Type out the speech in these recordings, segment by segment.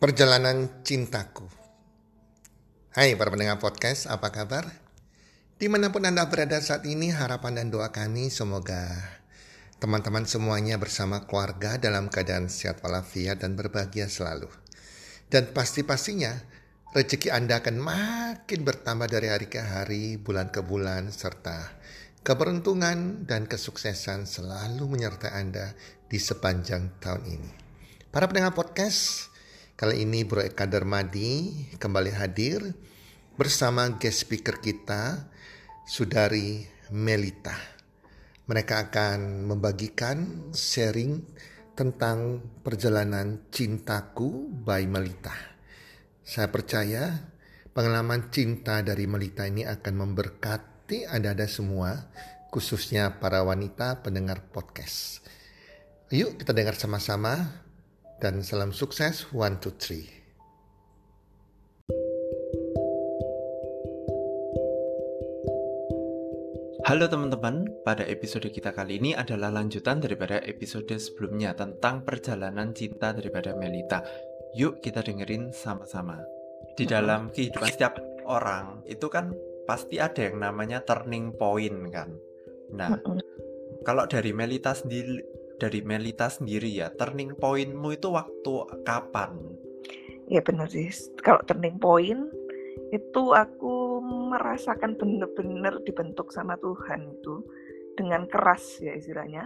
Perjalanan Cintaku Hai para pendengar podcast, apa kabar? Di mana pun Anda berada saat ini, harapan dan doa kami semoga teman-teman semuanya bersama keluarga dalam keadaan sehat walafiat dan berbahagia selalu. Dan pasti-pastinya rezeki Anda akan makin bertambah dari hari ke hari, bulan ke bulan, serta keberuntungan dan kesuksesan selalu menyertai Anda di sepanjang tahun ini. Para pendengar podcast, Kali ini Bro Eka Darmadi kembali hadir bersama guest speaker kita, Sudari Melita. Mereka akan membagikan sharing tentang perjalanan cintaku by Melita. Saya percaya pengalaman cinta dari Melita ini akan memberkati Anda-Anda semua, khususnya para wanita pendengar podcast. Yuk kita dengar sama-sama dan salam sukses one two three. Halo teman-teman, pada episode kita kali ini adalah lanjutan daripada episode sebelumnya tentang perjalanan cinta daripada Melita. Yuk kita dengerin sama-sama. Di dalam kehidupan setiap orang itu kan pasti ada yang namanya turning point kan. Nah, kalau dari Melita sendiri dari Melita sendiri ya, turning pointmu itu waktu kapan? Ya benar sih. Kalau turning point itu aku merasakan benar-benar dibentuk sama Tuhan itu dengan keras ya istilahnya.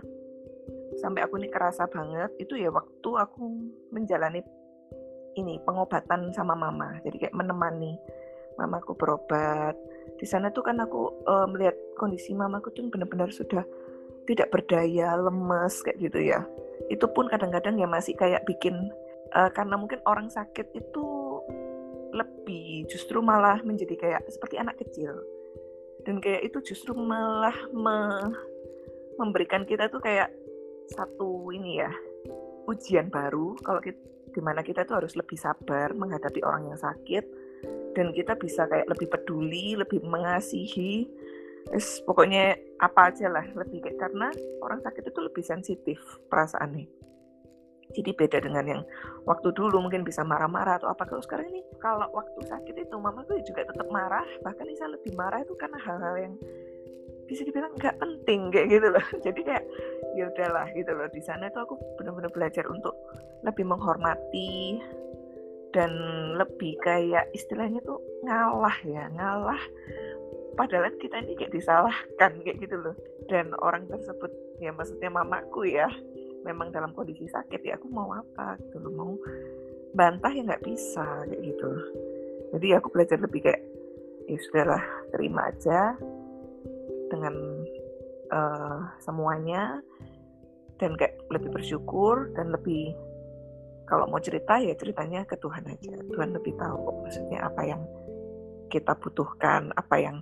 Sampai aku ini kerasa banget itu ya waktu aku menjalani ini pengobatan sama mama. Jadi kayak menemani mamaku berobat. Di sana tuh kan aku uh, melihat kondisi mamaku tuh benar-benar sudah tidak berdaya, lemes kayak gitu ya. Itu pun kadang-kadang ya masih kayak bikin uh, karena mungkin orang sakit itu lebih justru malah menjadi kayak seperti anak kecil. Dan kayak itu justru malah me memberikan kita tuh kayak satu ini ya ujian baru kalau kita di mana kita tuh harus lebih sabar menghadapi orang yang sakit dan kita bisa kayak lebih peduli, lebih mengasihi Terus pokoknya apa aja lah lebih kayak karena orang sakit itu lebih sensitif perasaannya. Jadi beda dengan yang waktu dulu mungkin bisa marah-marah atau apa. Kalau sekarang ini kalau waktu sakit itu mama gue juga tetap marah. Bahkan bisa lebih marah itu karena hal-hal yang bisa dibilang nggak penting kayak gitu loh. Jadi kayak ya udahlah gitu loh. Di sana itu aku benar-benar belajar untuk lebih menghormati dan lebih kayak istilahnya tuh ngalah ya ngalah padahal kita ini kayak disalahkan kayak gitu loh. Dan orang tersebut ya maksudnya mamaku ya memang dalam kondisi sakit ya aku mau apa gitu loh mau bantah ya nggak bisa kayak gitu. Jadi aku belajar lebih kayak ya sudahlah terima aja dengan uh, semuanya. Dan kayak lebih bersyukur dan lebih kalau mau cerita ya ceritanya ke Tuhan aja. Tuhan lebih tahu maksudnya apa yang kita butuhkan apa yang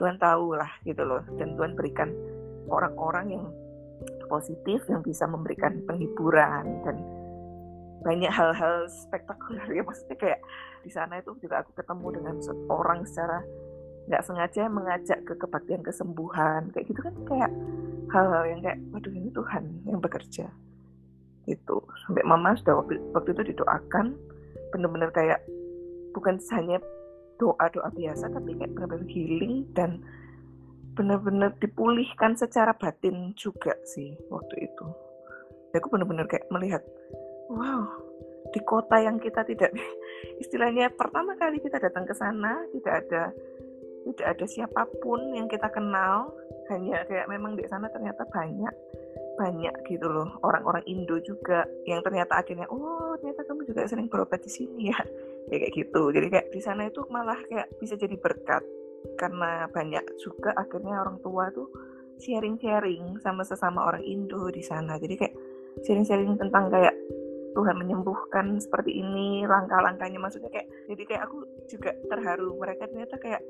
Tuhan tahu lah gitu loh dan Tuhan berikan orang-orang yang positif yang bisa memberikan penghiburan dan banyak hal-hal spektakuler ya. Maksudnya kayak di sana itu juga aku ketemu dengan orang secara nggak sengaja mengajak ke kebaktian kesembuhan kayak gitu kan kayak hal-hal yang kayak waduh ini Tuhan yang bekerja. Itu sampai mama sudah waktu, waktu itu didoakan benar-benar kayak bukan hanya doa-doa biasa tapi kayak benar-benar healing dan benar-benar dipulihkan secara batin juga sih waktu itu. Ya, aku benar-benar kayak melihat, wow, di kota yang kita tidak istilahnya pertama kali kita datang ke sana tidak ada tidak ada siapa pun yang kita kenal hanya kayak memang di sana ternyata banyak banyak gitu loh orang-orang Indo juga yang ternyata akhirnya oh ternyata kamu juga sering berobat di sini ya. Ya kayak gitu. Jadi kayak di sana itu malah kayak bisa jadi berkat karena banyak juga akhirnya orang tua tuh sharing-sharing sama sesama orang Indo di sana. Jadi kayak sharing-sharing tentang kayak Tuhan menyembuhkan seperti ini langkah-langkahnya. Maksudnya kayak jadi kayak aku juga terharu. Mereka ternyata kayak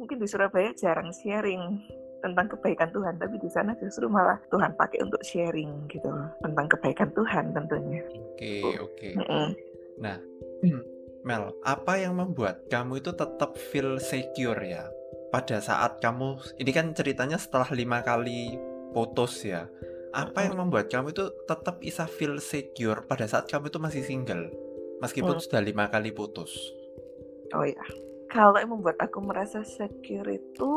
mungkin di Surabaya jarang sharing tentang kebaikan Tuhan tapi di sana justru malah Tuhan pakai untuk sharing gitu tentang kebaikan Tuhan tentunya. Oke okay, oke. Okay. Mm -mm. Nah Mel, apa yang membuat kamu itu tetap feel secure ya? Pada saat kamu, ini kan ceritanya setelah lima kali putus ya. Apa yang membuat kamu itu tetap bisa feel secure pada saat kamu itu masih single? meskipun hmm. sudah lima kali putus. Oh ya, kalau yang membuat aku merasa secure itu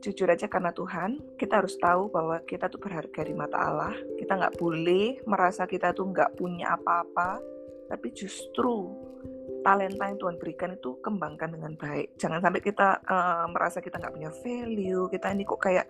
jujur aja karena Tuhan kita harus tahu bahwa kita tuh berharga di mata Allah kita nggak boleh merasa kita tuh nggak punya apa-apa tapi justru talenta yang Tuhan berikan itu kembangkan dengan baik. Jangan sampai kita uh, merasa kita nggak punya value, kita ini kok kayak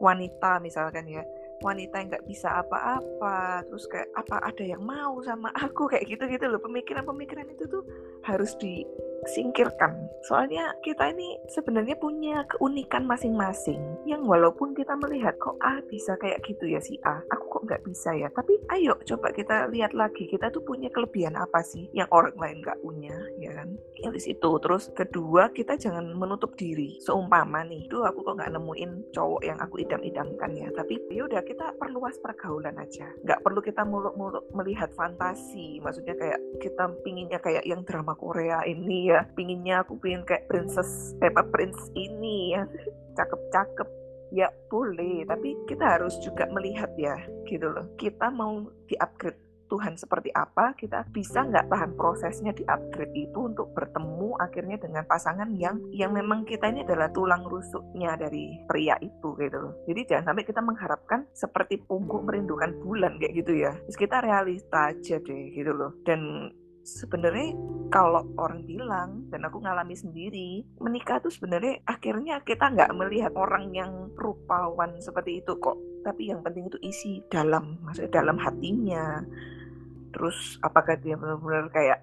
wanita misalkan ya, wanita yang nggak bisa apa-apa, terus kayak apa ada yang mau sama aku kayak gitu gitu loh. Pemikiran-pemikiran itu tuh harus di singkirkan. Soalnya kita ini sebenarnya punya keunikan masing-masing yang walaupun kita melihat kok A bisa kayak gitu ya si A, aku kok nggak bisa ya. Tapi ayo coba kita lihat lagi kita tuh punya kelebihan apa sih yang orang lain nggak punya, ya kan? Yang di situ. Terus kedua kita jangan menutup diri. Seumpama nih, tuh aku kok nggak nemuin cowok yang aku idam-idamkan ya. Tapi yaudah kita perluas pergaulan aja. Nggak perlu kita muluk-muluk melihat fantasi. Maksudnya kayak kita pinginnya kayak yang drama Korea ini ya pinginnya aku pingin kayak princess Peppa Prince ini ya. Cakep-cakep ya boleh tapi kita harus juga melihat ya gitu loh. Kita mau di upgrade Tuhan seperti apa kita bisa nggak tahan prosesnya di upgrade itu untuk bertemu akhirnya dengan pasangan yang yang memang kita ini adalah tulang rusuknya dari pria itu gitu loh. Jadi jangan sampai kita mengharapkan seperti punggung merindukan bulan kayak gitu ya. Terus kita realita aja deh gitu loh. Dan sebenarnya kalau orang bilang dan aku ngalami sendiri menikah tuh sebenarnya akhirnya kita nggak melihat orang yang rupawan seperti itu kok tapi yang penting itu isi dalam maksudnya dalam hatinya terus apakah dia benar-benar kayak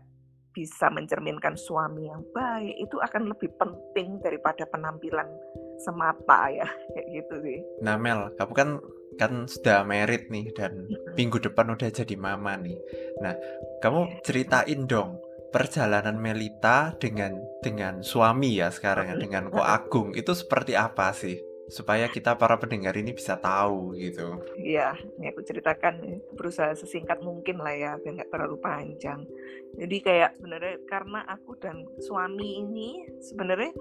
bisa mencerminkan suami yang baik itu akan lebih penting daripada penampilan semata ya kayak gitu sih. Nah Mel, kamu kan kan sudah merit nih dan minggu depan udah jadi mama nih. Nah, kamu iya. ceritain dong perjalanan Melita dengan dengan suami ya sekarang ya dengan Ko Agung itu seperti apa sih? Supaya kita para pendengar ini bisa tahu gitu. Iya, ini aku ceritakan berusaha sesingkat mungkin lah ya biar nggak terlalu panjang. Jadi kayak sebenarnya karena aku dan suami ini sebenarnya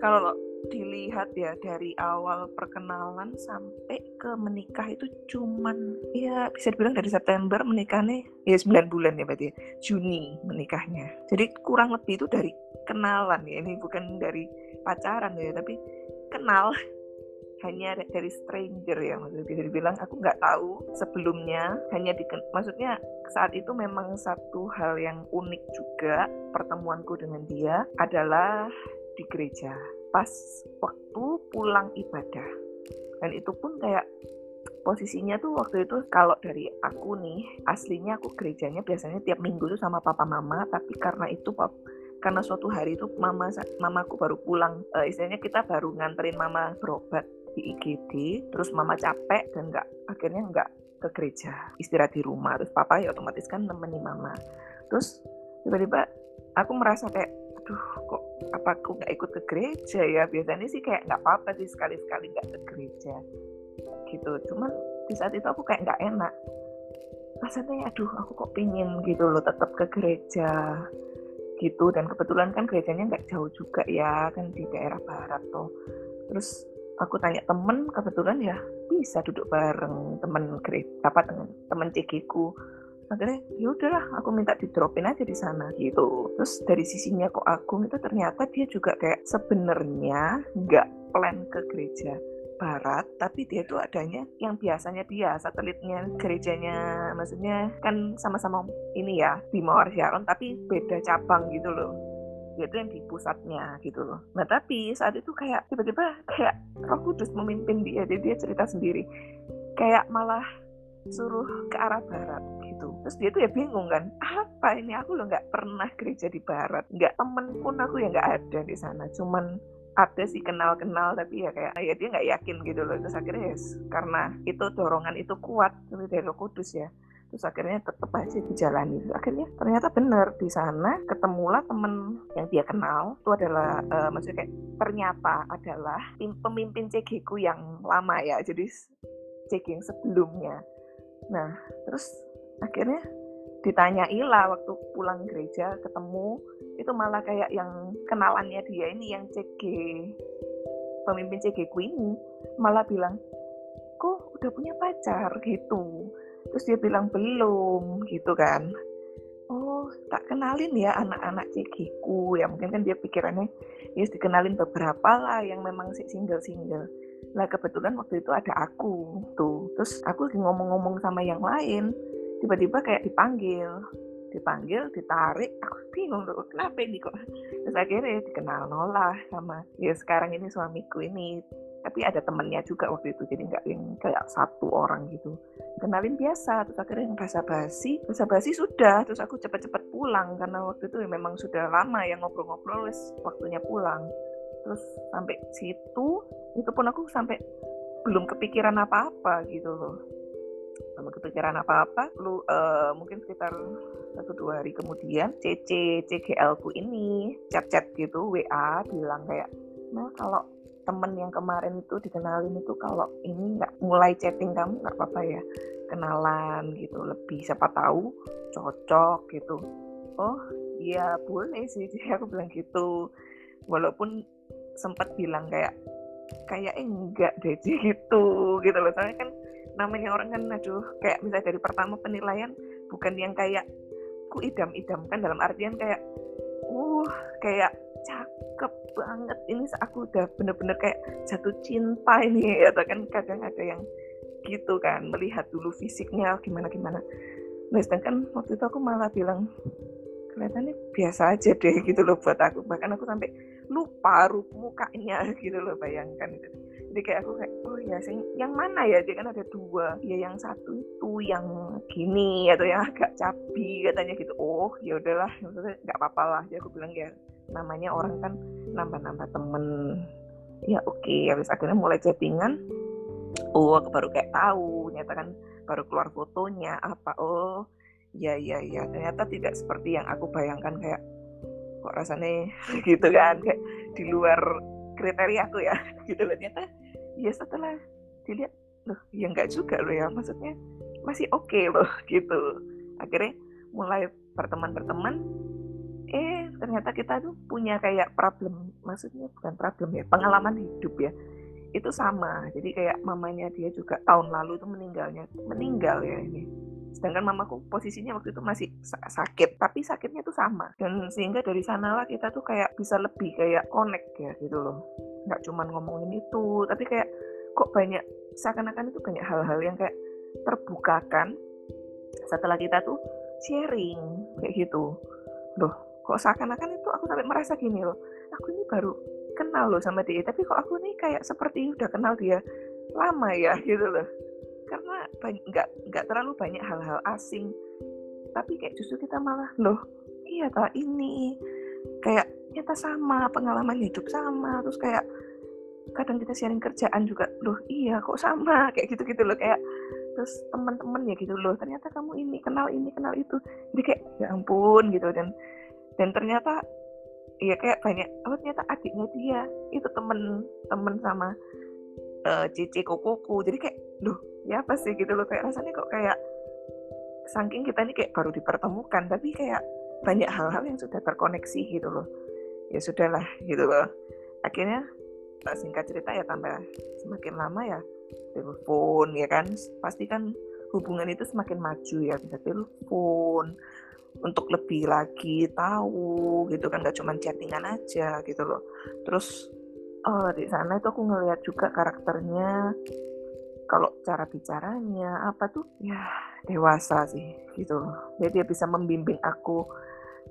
kalau dilihat ya dari awal perkenalan sampai ke menikah itu cuman ya bisa dibilang dari September menikahnya ya 9 bulan ya berarti ya. Juni menikahnya jadi kurang lebih itu dari kenalan ya ini bukan dari pacaran ya tapi kenal hanya dari stranger ya maksudnya bisa dibilang aku nggak tahu sebelumnya hanya di maksudnya saat itu memang satu hal yang unik juga pertemuanku dengan dia adalah di gereja. Pas waktu pulang ibadah. Dan itu pun kayak posisinya tuh waktu itu kalau dari aku nih aslinya aku gerejanya biasanya tiap minggu tuh sama papa mama. Tapi karena itu pap, karena suatu hari itu mama mamaku baru pulang. Uh, istilahnya kita baru nganterin mama berobat di IGD terus mama capek dan nggak akhirnya nggak ke gereja. Istirahat di rumah terus papa ya otomatis kan nemenin mama. Terus tiba-tiba aku merasa kayak aduh kok apa aku nggak ikut ke gereja ya? Biasanya sih kayak nggak apa-apa sih sekali-sekali nggak ke gereja gitu. Cuman di saat itu aku kayak nggak enak. Rasanya aduh aku kok pingin gitu loh tetap ke gereja gitu. Dan kebetulan kan gerejanya nggak jauh juga ya kan di daerah barat tuh terus aku tanya temen kebetulan ya bisa duduk bareng temen gereja apa temen temen cekiku akhirnya ya udahlah aku minta di dropin aja di sana gitu terus dari sisinya kok Agung itu ternyata dia juga kayak sebenarnya nggak plan ke gereja barat tapi dia itu adanya yang biasanya dia satelitnya gerejanya maksudnya kan sama-sama ini ya di Mawar Sharon tapi beda cabang gitu loh yaitu yang di pusatnya gitu loh. Nah tapi saat itu kayak tiba-tiba kayak Roh Kudus memimpin dia, jadi dia cerita sendiri. Kayak malah suruh ke arah barat gitu. Terus dia tuh ya bingung kan apa ini? Aku lo nggak pernah gereja di barat. Nggak temen pun aku ya nggak ada di sana. Cuman ada sih kenal-kenal tapi ya kayak ya dia nggak yakin gitu loh. Terus akhirnya ya karena itu dorongan itu kuat dari Roh Kudus ya. Terus akhirnya tetap aja dijalani. Akhirnya ternyata benar di sana ketemulah temen yang dia kenal. Itu adalah uh, maksudnya kayak ternyata adalah pemimpin CG yang lama ya. Jadi CG yang sebelumnya. Nah, terus akhirnya ditanyai lah waktu pulang gereja ketemu itu malah kayak yang kenalannya dia ini yang CG pemimpin CG ku ini malah bilang kok udah punya pacar? Gitu. Terus dia bilang belum gitu kan. Oh tak kenalin ya anak-anak cekiku ya mungkin kan dia pikirannya ya dikenalin beberapa lah yang memang single-single. Nah kebetulan waktu itu ada aku tuh, terus aku lagi ngomong-ngomong sama yang lain, tiba-tiba kayak dipanggil, dipanggil, ditarik, aku bingung tuh kenapa ini kok. Terus akhirnya dikenal nolah sama ya sekarang ini suamiku ini, tapi ada temennya juga waktu itu, jadi nggak yang kayak satu orang gitu. Kenalin biasa, terus akhirnya yang basa basi, basa basi sudah, terus aku cepet-cepet pulang karena waktu itu memang sudah lama yang ngobrol-ngobrol, waktunya pulang. Terus sampai situ itu pun aku sampai belum kepikiran apa-apa gitu loh belum kepikiran apa-apa. Lu uh, mungkin sekitar satu dua hari kemudian CC CGL ku ini chat-chat gitu WA bilang kayak nah kalau temen yang kemarin itu dikenalin itu kalau ini nggak mulai chatting kamu nggak apa-apa ya? Kenalan gitu lebih siapa tahu cocok gitu. Oh iya boleh sih. Jadi aku bilang gitu. Walaupun sempat bilang kayak kayak enggak deh gitu gitu loh. Soalnya kan namanya orang kan aduh kayak misalnya dari pertama penilaian bukan yang kayak ku idam-idamkan dalam artian kayak uh kayak cakep banget ini aku udah bener-bener kayak jatuh cinta ini atau kan kadang ada yang gitu kan melihat dulu fisiknya gimana gimana nah sedangkan waktu itu aku malah bilang kelihatannya biasa aja deh gitu loh buat aku. Bahkan aku sampai lupa rup mukanya gitu loh bayangkan itu jadi kayak aku kayak oh ya yang mana ya? Dia kan ada dua. Ya yang satu itu yang gini atau yang agak cabi katanya gitu. Oh ya udahlah maksudnya nggak apa-apa lah. Jadi aku bilang ya namanya orang kan nambah-nambah temen. Ya oke. Okay. habis akhirnya mulai chattingan. Oh aku baru kayak tahu nyata kan baru keluar fotonya apa. Oh ya ya ya. Ternyata tidak seperti yang aku bayangkan. Kayak kok rasanya gitu kan? Kayak di luar kriteria aku ya. Gitu loh. Ternyata ya setelah dilihat loh ya enggak juga loh ya maksudnya masih oke okay loh gitu. Akhirnya mulai berteman-berteman eh ternyata kita tuh punya kayak problem maksudnya bukan problem ya pengalaman hidup ya. Itu sama jadi kayak mamanya dia juga tahun lalu itu meninggalnya meninggal ya ini sedangkan mamaku posisinya waktu itu masih sakit tapi sakitnya tuh sama. Dan sehingga dari sanalah kita tuh kayak bisa lebih kayak connect ya gitu loh. Nggak cuman ngomongin itu tapi kayak kok banyak seakan-akan itu banyak hal-hal yang kayak terbukakan setelah kita tuh sharing kayak gitu. Loh kok seakan-akan itu aku sampai merasa gini loh. Aku ini baru kenal loh sama dia tapi kok aku nih kayak seperti udah kenal dia lama ya gitu loh karena nggak nggak terlalu banyak hal-hal asing. Tapi kayak justru kita malah loh iya tak ini. Kayak kita sama pengalaman hidup sama terus kayak kadang kita sharing kerjaan juga loh iya kok sama? Kayak gitu gitu loh kayak terus teman-teman ya gitu loh ternyata kamu ini kenal ini kenal itu. Jadi kayak ya ampun gitu dan dan ternyata iya kayak banyak oh ternyata adiknya dia itu temen temen sama uh, cici kokoku jadi kayak loh ya apa sih gitu loh kayak rasanya kok kayak saking kita ini kayak baru dipertemukan tapi kayak banyak hal-hal yang sudah terkoneksi gitu loh. Ya sudahlah gitu loh. Akhirnya singkat cerita ya tambah semakin lama ya telepon ya kan? Pasti kan hubungan itu semakin maju ya bisa telepon untuk lebih lagi tahu gitu kan gak cuma chattingan aja gitu loh. Terus uh, di sana itu aku ngeliat juga karakternya kalau cara bicaranya apa tuh ya dewasa sih gitu jadi dia bisa membimbing aku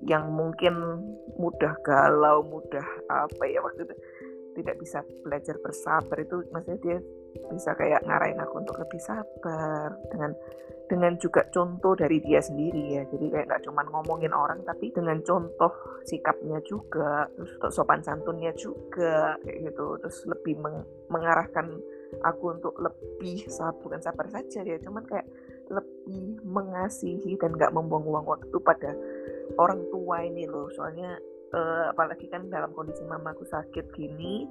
yang mungkin mudah galau mudah apa ya waktu itu tidak bisa belajar bersabar itu maksudnya dia bisa kayak ngarahin aku untuk lebih sabar dengan dengan juga contoh dari dia sendiri ya. Jadi kayak nggak cuma ngomongin orang tapi dengan contoh sikapnya juga terus sopan santunnya juga kayak gitu. Terus lebih meng mengarahkan aku untuk lebih sabar bukan sabar saja ya cuman kayak lebih mengasihi dan nggak membuang-buang waktu pada orang tua ini loh. Soalnya uh, apalagi kan dalam kondisi mamaku sakit gini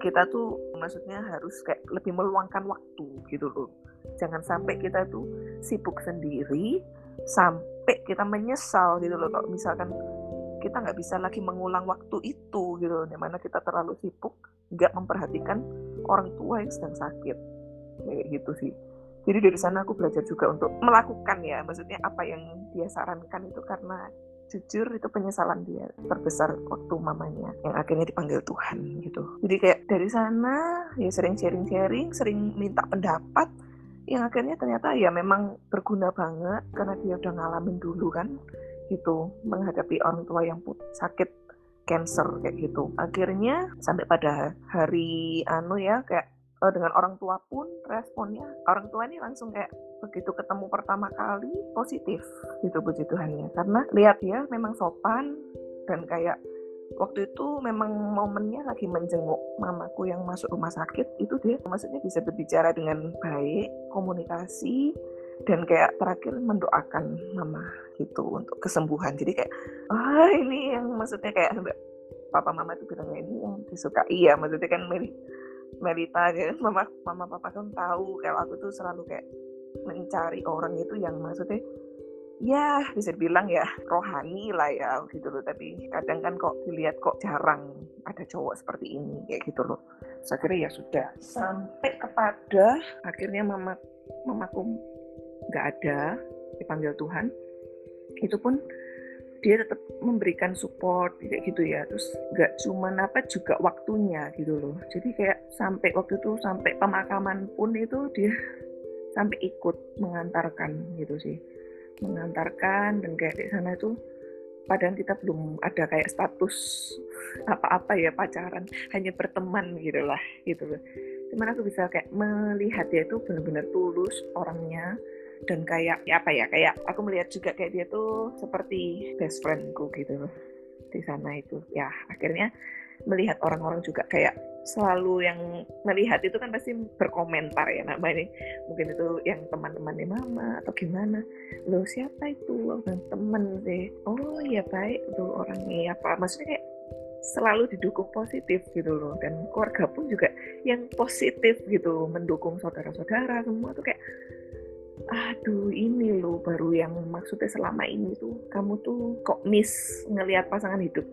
kita tuh maksudnya harus kayak lebih meluangkan waktu gitu loh. Jangan sampai kita tuh sibuk sendiri sampai kita menyesal gitu loh kalau misalkan kita nggak bisa lagi mengulang waktu itu gitu di mana kita terlalu sibuk nggak memperhatikan orang tua yang sedang sakit. Kayak gitu sih. Jadi dari sana aku belajar juga untuk melakukan ya. Maksudnya apa yang dia sarankan itu karena jujur itu penyesalan dia terbesar waktu mamanya yang akhirnya dipanggil Tuhan gitu. Jadi kayak dari sana ya sering sharing-sharing sering minta pendapat yang akhirnya ternyata ya memang berguna banget karena dia udah ngalamin dulu kan gitu menghadapi orang tua yang sakit cancer kayak gitu. Akhirnya sampai pada hari anu ya kayak uh, dengan orang tua pun responnya orang tua ini langsung kayak begitu ketemu pertama kali positif gitu puji Tuhannya karena lihat ya memang sopan dan kayak waktu itu memang momennya lagi menjenguk mamaku yang masuk rumah sakit itu dia maksudnya bisa berbicara dengan baik komunikasi dan kayak terakhir mendoakan mama gitu untuk kesembuhan. Jadi kayak ah ini yang maksudnya kayak papa mama itu bilangnya ini yang disukai ya. Maksudnya kan Melita gitu mama mama papa kan tahu kalau aku tuh selalu kayak mencari orang itu yang maksudnya ya bisa dibilang ya rohani lah ya gitu loh. Tapi kadang kan kok dilihat kok jarang ada cowok seperti ini kayak gitu loh. Saya kira ya sudah sampai kepada akhirnya mama mamaku nggak ada dipanggil Tuhan itu pun dia tetap memberikan support kayak gitu ya. Terus nggak cuma apa juga waktunya gitu loh. Jadi kayak sampai waktu itu sampai pemakaman pun itu dia sampai ikut mengantarkan gitu sih. Mengantarkan dan kayak di sana itu padahal kita belum ada kayak status apa-apa ya pacaran hanya berteman gitu lah gitu loh. Cuman aku bisa kayak melihat dia itu benar-benar tulus orangnya dan kayak ya apa ya kayak aku melihat juga kayak dia tuh seperti best friendku gitu di sana itu. Ya akhirnya melihat orang-orang juga kayak selalu yang melihat itu kan pasti berkomentar ya nama ini mungkin itu yang teman-temannya mama atau gimana? Lo siapa itu? Oh, temen deh oh ya baik tuh orangnya. Apa maksudnya kayak selalu didukung positif gitu loh. Dan keluarga pun juga yang positif gitu mendukung saudara-saudara semua tuh kayak aduh ini loh baru yang maksudnya selama ini tuh kamu tuh kok miss ngelihat pasangan hidup?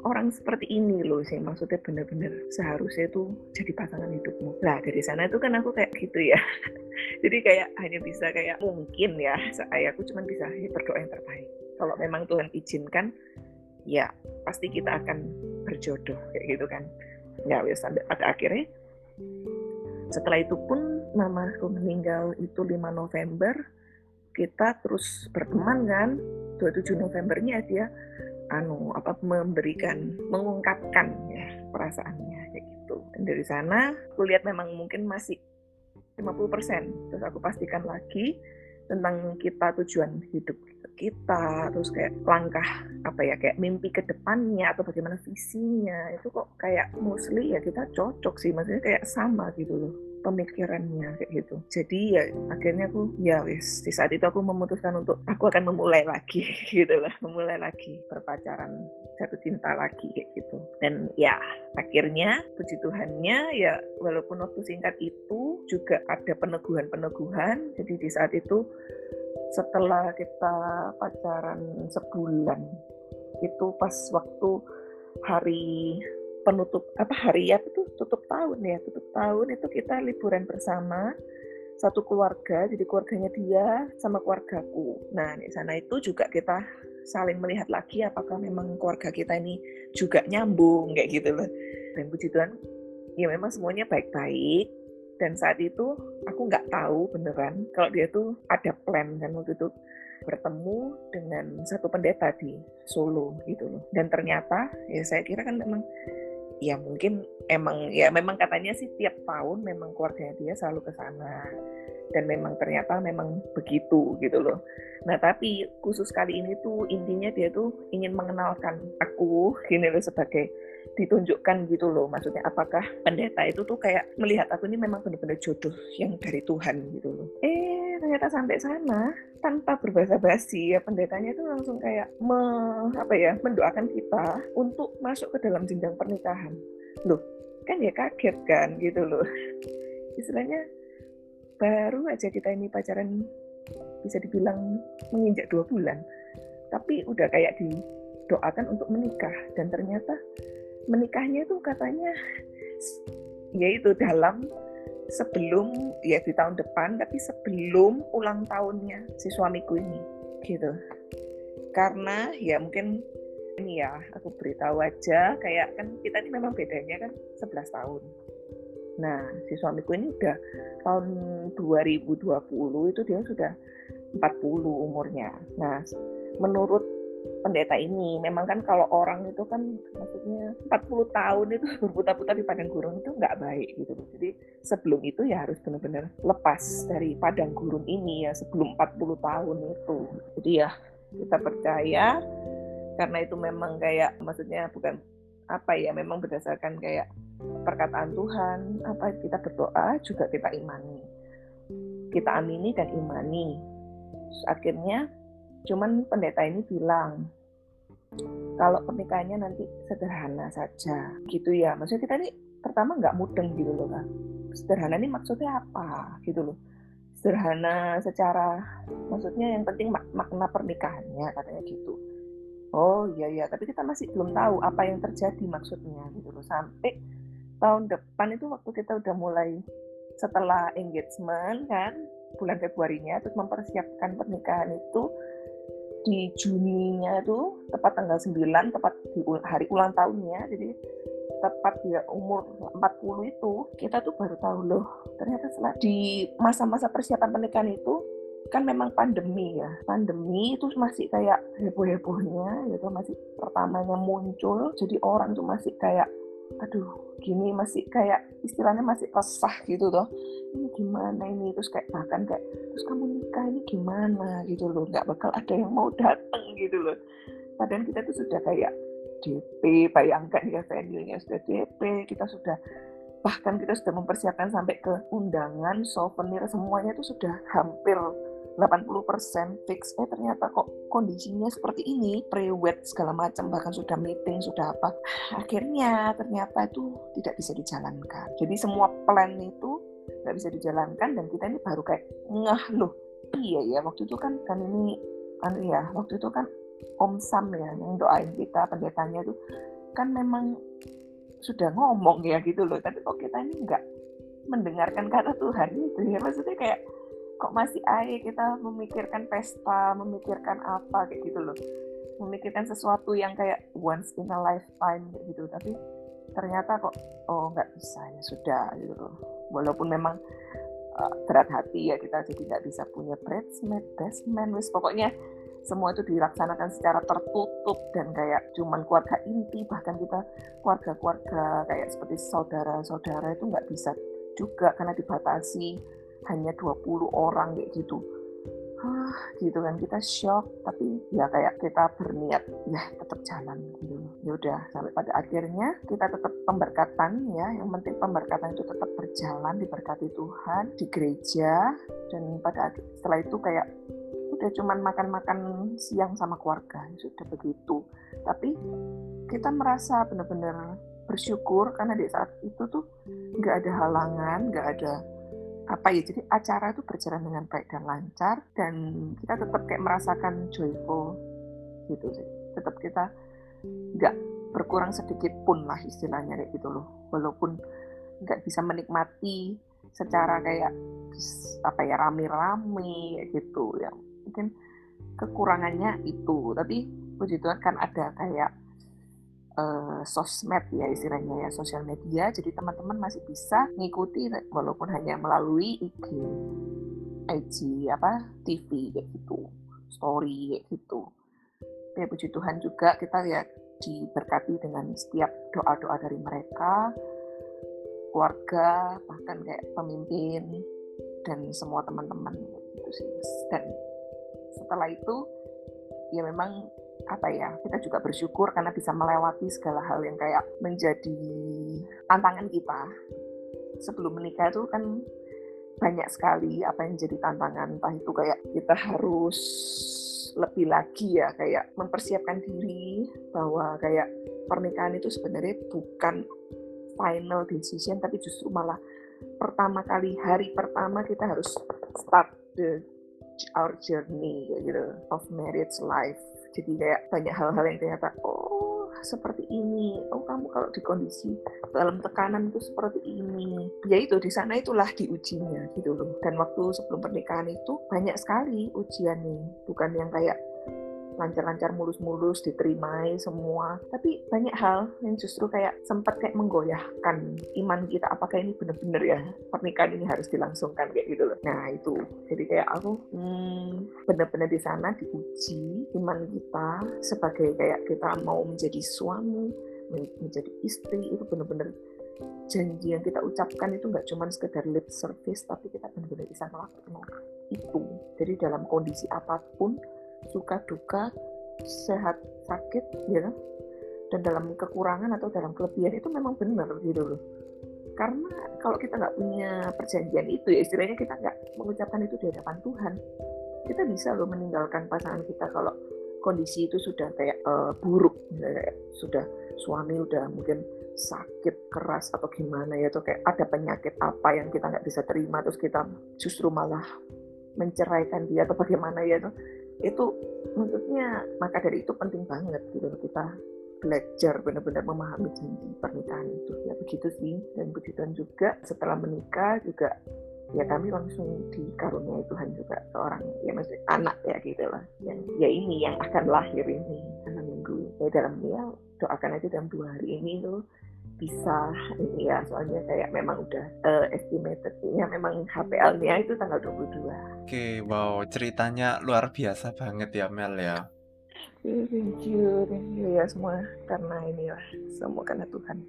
Orang seperti ini loh sih maksudnya bener-bener seharusnya tuh jadi pasangan hidupmu. Lah dari sana itu kan aku kayak gitu ya. Jadi kayak hanya bisa kayak mungkin ya saya aku cuma bisa ya, berdoa yang terbaik. Kalau memang Tuhan izinkan ya pasti kita akan berjodoh kayak gitu kan. Ya wes sampai pada akhirnya setelah itu pun mamaku meninggal itu 5 November. Kita terus berteman kan 27 Novembernya dia anu apa memberikan mengungkapkan ya perasaannya kayak gitu. Dan dari sana aku lihat memang mungkin masih 50% terus aku pastikan lagi tentang kita tujuan hidup kita terus kayak langkah apa ya kayak mimpi ke depannya atau bagaimana visinya itu kok kayak mostly ya kita cocok sih maksudnya kayak sama gitu loh pemikirannya kayak gitu. Jadi ya akhirnya aku ya wis di saat itu aku memutuskan untuk aku akan memulai lagi gitu lah memulai lagi berpacaran jatuh cinta lagi kayak gitu. Dan ya akhirnya puji Tuhannya ya walaupun waktu singkat itu juga ada peneguhan-peneguhan jadi di saat itu setelah kita pacaran sebulan itu pas waktu hari penutup apa hari ya itu tutup tahun ya tutup tahun itu kita liburan bersama satu keluarga jadi keluarganya dia sama keluargaku. Nah di sana itu juga kita saling melihat lagi apakah memang keluarga kita ini juga nyambung kayak gitu loh. Dan puji Tuhan ya memang semuanya baik-baik dan saat itu aku nggak tahu beneran kalau dia tuh ada plan kan waktu itu bertemu dengan satu pendeta di Solo gitu loh dan ternyata ya saya kira kan memang ya mungkin emang ya memang katanya sih tiap tahun memang keluarganya dia selalu ke sana dan memang ternyata memang begitu gitu loh. Nah tapi khusus kali ini tuh intinya dia tuh ingin mengenalkan aku gini loh sebagai ditunjukkan gitu loh. Maksudnya apakah pendeta itu tuh kayak melihat aku ini memang benar-benar jodoh yang dari Tuhan gitu loh. Eh ternyata sampai sana tanpa berbahasa basi ya pendetanya itu langsung kayak me, apa ya mendoakan kita untuk masuk ke dalam jenjang pernikahan. Loh kan ya kaget kan gitu loh. Istilahnya baru aja kita ini pacaran bisa dibilang menginjak dua bulan tapi udah kayak didoakan untuk menikah dan ternyata menikahnya tuh katanya yaitu dalam sebelum ya di tahun depan tapi sebelum ulang tahunnya si suamiku ini gitu. Karena ya mungkin ini ya aku beritahu aja kayak kan kita ini memang bedanya kan 11 tahun. Nah si suamiku ini udah tahun 2020 itu dia sudah 40 umurnya. Nah menurut pendeta ini. Memang kan kalau orang itu kan maksudnya 40 tahun itu berputar-putar di padang gurun itu nggak baik gitu jadi sebelum itu ya harus benar-benar lepas dari padang gurun ini ya sebelum 40 tahun itu. Jadi ya kita percaya karena itu memang kayak maksudnya bukan apa ya memang berdasarkan kayak perkataan Tuhan apa kita berdoa juga kita imani. Kita amini dan imani. Terus akhirnya cuman pendeta ini bilang kalau pernikahannya nanti sederhana saja. Gitu ya. Maksudnya kita ini pertama nggak mudeng gitu loh kan sederhana ini maksudnya apa gitu loh. Sederhana secara maksudnya yang penting mak makna pernikahannya katanya gitu. Oh iya iya. Tapi kita masih belum tahu apa yang terjadi maksudnya gitu loh. Sampai tahun depan itu waktu kita udah mulai setelah engagement kan bulan Februarinya terus mempersiapkan pernikahan itu di Juninya itu tepat tanggal 9 tepat di hari ulang tahunnya jadi tepat dia umur 40 itu kita tuh baru tahu loh ternyata setelah di masa-masa persiapan pernikahan itu kan memang pandemi ya pandemi itu masih kayak heboh-hebohnya gitu masih pertamanya muncul jadi orang tuh masih kayak aduh gini masih kayak istilahnya masih resah gitu loh ini gimana ini? Terus kayak bahkan kayak terus kamu nikah ini gimana? Gitu loh. Nggak bakal ada yang mau datang gitu loh. Padahal kita tuh sudah kayak DP bayangkan ya venue-nya sudah DP kita sudah bahkan kita sudah mempersiapkan sampai ke undangan souvenir semuanya itu sudah hampir 80% fix. Eh ternyata kok kondisinya seperti ini? Pre-wed segala macam bahkan sudah meeting sudah apa. Akhirnya ternyata itu tidak bisa dijalankan. Jadi semua plan itu nggak bisa dijalankan dan kita ini baru kayak ngah loh iya ya waktu itu kan kan ini kan ya waktu itu kan Om Sam ya yang doain kita pendetanya itu kan memang sudah ngomong ya gitu loh. Tapi kok kita ini nggak mendengarkan kata Tuhan itu ya. Maksudnya kayak kok masih aja kita memikirkan pesta, memikirkan apa kayak gitu loh. Memikirkan sesuatu yang kayak once in a lifetime kayak gitu. Tapi ternyata kok oh nggak bisa ya sudah gitu loh. Walaupun memang uh, berat hati ya kita jadi nggak bisa punya bridesmaid, best man, wis pokoknya semua itu dilaksanakan secara tertutup dan kayak cuman keluarga inti bahkan kita keluarga-keluarga kayak seperti saudara-saudara itu nggak bisa juga karena dibatasi hanya 20 orang kayak gitu. Ah gitu kan kita shock tapi ya kayak kita berniat ya tetap jalan gitu. Ya udah sampai pada akhirnya kita tetap pemberkatan ya. Yang penting pemberkatan itu tetap berjalan diberkati Tuhan di gereja. Dan pada setelah itu kayak udah cuman makan-makan siang sama keluarga sudah begitu. Tapi kita merasa benar-benar bersyukur karena di saat itu tuh nggak ada halangan nggak ada apa ya jadi acara itu berjalan dengan baik dan lancar dan kita tetap kayak merasakan joyful gitu sih. Tetap kita nggak berkurang sedikit pun lah istilahnya kayak gitu loh. Walaupun nggak bisa menikmati secara kayak apa ya rame-rame gitu ya. Mungkin kekurangannya itu. Tapi Tuhan kan ada kayak uh, sosmed ya istilahnya ya sosial media. Jadi teman-teman masih bisa ngikuti walaupun hanya melalui IG IG apa TV kayak gitu. Story kayak gitu. Ya puji Tuhan juga kita ya diberkati dengan setiap doa-doa dari mereka keluarga bahkan kayak pemimpin dan semua teman-teman gitu sih. Dan setelah itu ya memang apa ya kita juga bersyukur karena bisa melewati segala hal yang kayak menjadi tantangan kita. Sebelum menikah itu kan banyak sekali apa yang jadi tantangan. Entah itu kayak kita harus lebih lagi ya kayak mempersiapkan diri bahwa kayak pernikahan itu sebenarnya bukan final decision tapi justru malah pertama kali hari pertama kita harus start the our journey gitu of marriage life jadi kayak banyak hal-hal yang ternyata oh seperti ini. Oh kamu kalau di kondisi dalam tekanan itu seperti ini. Ya itu di sana itulah diujinya gitu loh. Dan waktu sebelum pernikahan itu banyak sekali ujian nih bukan yang kayak lancar-lancar mulus-mulus diterimai semua. Tapi banyak hal yang justru kayak sempat kayak menggoyahkan iman kita apakah ini benar-benar ya pernikahan ini harus dilangsungkan kayak gitu loh. Nah itu. Jadi kayak aku hmm, benar-benar di sana diuji iman kita sebagai kayak kita mau menjadi suami menjadi istri itu benar-benar janji yang kita ucapkan itu nggak cuma sekedar lip service tapi kita benar-benar bisa melakukan itu. Jadi dalam kondisi apa pun suka duka sehat sakit ya dan dalam kekurangan atau dalam kelebihan itu memang benar gitu loh. Karena kalau kita nggak punya perjanjian itu ya istilahnya kita nggak mengucapkan itu di hadapan Tuhan kita bisa loh meninggalkan pasangan kita kalau kondisi itu sudah kayak uh, buruk kayak sudah suami udah mungkin sakit keras atau gimana ya atau kayak ada penyakit apa yang kita nggak bisa terima terus kita justru malah menceraikan dia atau bagaimana ya tuh itu maksudnya maka dari itu penting banget gitu kita belajar benar-benar memahami janji pernikahan itu. Ya begitu sih. Dan begitu juga setelah menikah juga ya kami langsung dikaruniai Tuhan juga seorang ya maksudnya anak ya gitu lah yang ya ini yang akan lahir ini dalam minggu ya dalam ya doakan aja dalam dua hari ini tuh bisa ini ya. Soalnya kayak memang udah uh, estimated. Ya memang HPL-nya itu tanggal 22 oke wow ceritanya luar biasa banget ya Mel ya. Thank you thank you. Ya semua karena ini lah semua karena Tuhan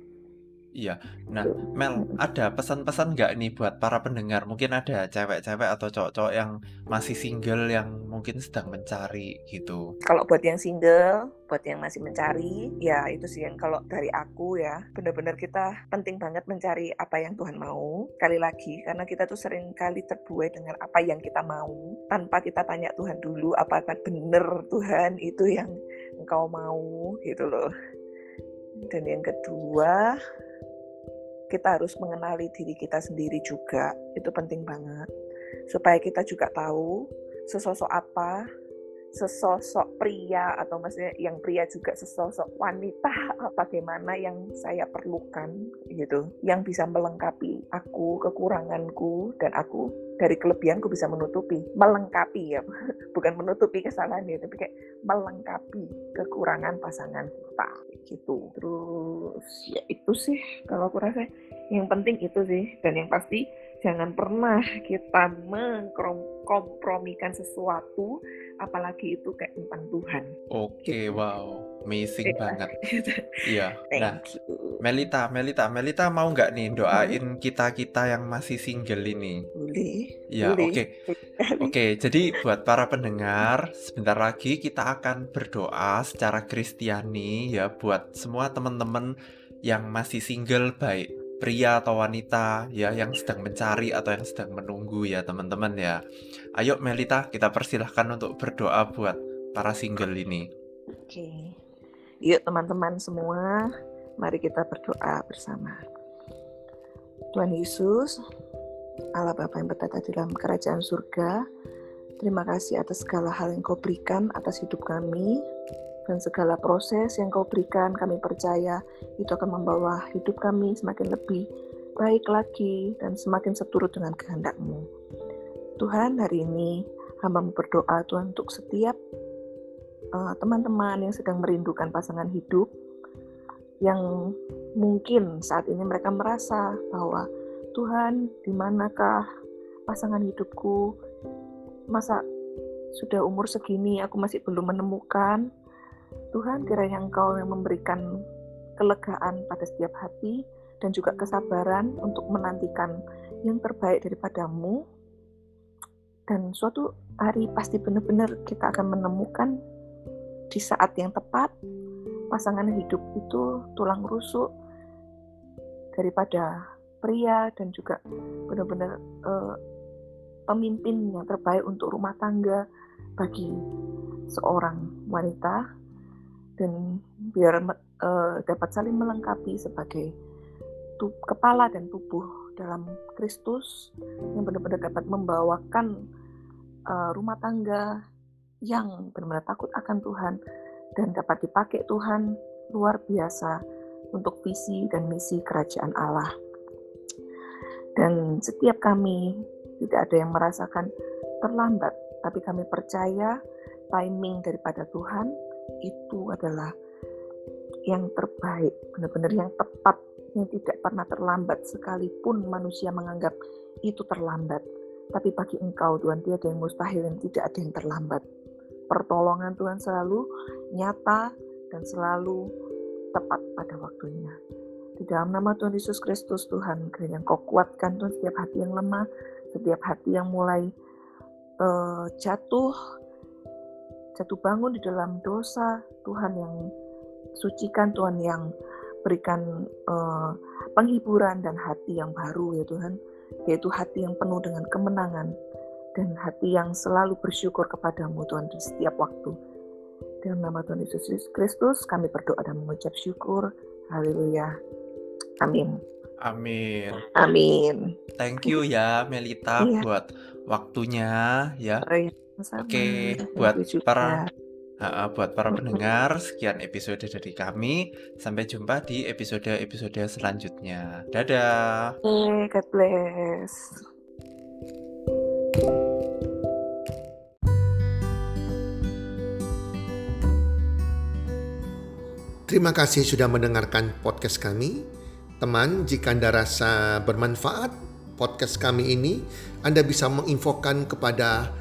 Iya. Nah, Mel, ada pesan-pesan nggak nih buat para pendengar? Mungkin ada cewek-cewek atau cowok-cowok yang masih single yang mungkin sedang mencari gitu. Kalau buat yang single, buat yang masih mencari, ya itu sih yang kalau dari aku ya, benar-benar kita penting banget mencari apa yang Tuhan mau. Kali lagi, karena kita tuh sering kali terbuai dengan apa yang kita mau, tanpa kita tanya Tuhan dulu, apakah benar Tuhan itu yang engkau mau gitu loh. Dan yang kedua, kita harus mengenali diri kita sendiri juga. Itu penting banget. Supaya kita juga tahu sesosok apa, sesosok pria atau maksudnya yang pria juga sesosok wanita bagaimana yang saya perlukan gitu yang bisa melengkapi aku kekuranganku dan aku dari kelebihanku bisa menutupi melengkapi ya. Bukan menutupi kesalahan ya tapi kayak melengkapi kekurangan pasangan. Kita gitu. Terus ya itu sih kalau aku rasa. Yang penting itu sih dan yang pasti jangan pernah kita mengkompromikan sesuatu apalagi itu kayak tentang Tuhan. Oke, okay, gitu. wow, amazing yeah. banget. Iya. nah, you. Melita, Melita, Melita mau nggak nih doain hmm. kita kita yang masih single ini? Boleh. Ya, oke, oke. Okay. Jadi buat para pendengar, sebentar lagi kita akan berdoa secara Kristiani ya buat semua teman-teman yang masih single baik pria atau wanita ya yang sedang mencari atau yang sedang menunggu ya teman-teman ya. Ayo Melita kita persilahkan untuk berdoa buat para single ini. Oke. Yuk teman-teman semua, mari kita berdoa bersama. Tuhan Yesus, Allah Bapa yang bertata di dalam kerajaan surga, terima kasih atas segala hal yang kau berikan atas hidup kami, dan segala proses yang kau berikan kami percaya itu akan membawa hidup kami semakin lebih baik lagi dan semakin seturut dengan kehendakmu. Tuhan hari ini hamba berdoa Tuhan untuk setiap uh, teman-teman yang sedang merindukan pasangan hidup yang mungkin saat ini mereka merasa bahwa Tuhan di manakah pasangan hidupku masa sudah umur segini aku masih belum menemukan Tuhan kiranya Engkau yang memberikan kelegaan pada setiap hati dan juga kesabaran untuk menantikan yang terbaik daripadamu. Dan suatu hari pasti benar-benar kita akan menemukan di saat yang tepat pasangan hidup itu tulang rusuk daripada pria dan juga benar-benar uh, pemimpin yang terbaik untuk rumah tangga bagi seorang wanita dan biar uh, dapat saling melengkapi sebagai kepala dan tubuh dalam Kristus yang benar-benar dapat membawakan uh, rumah tangga yang benar-benar takut akan Tuhan dan dapat dipakai Tuhan luar biasa untuk visi dan misi kerajaan Allah. Dan setiap kami tidak ada yang merasakan terlambat, tapi kami percaya timing daripada Tuhan itu adalah yang terbaik, benar-benar yang tepat, yang tidak pernah terlambat sekalipun manusia menganggap itu terlambat. Tapi bagi engkau Tuhan tiada yang mustahil dan tidak ada yang terlambat. Pertolongan Tuhan selalu nyata dan selalu tepat pada waktunya. Di dalam nama Tuhan Yesus Kristus Tuhan, kiranya Engkau kuatkan Tuhan setiap hati yang lemah, setiap hati yang mulai uh, jatuh, jatuh bangun di dalam dosa, Tuhan yang sucikan, Tuhan yang berikan uh, penghiburan dan hati yang baru ya Tuhan, yaitu hati yang penuh dengan kemenangan dan hati yang selalu bersyukur kepadamu Tuhan di setiap waktu. Dalam nama Tuhan Yesus Kristus kami berdoa dan mengucap syukur. Haleluya. Amin. Amin. Amin. Thank you ya Melita iya. buat waktunya ya. Oh, iya. Oke, buat para uh, buat para pendengar, sekian episode dari kami. Sampai jumpa di episode-episode selanjutnya. Dadah. Hey, God bless. Terima kasih sudah mendengarkan podcast kami. Teman, jika Anda rasa bermanfaat podcast kami ini, Anda bisa menginfokan kepada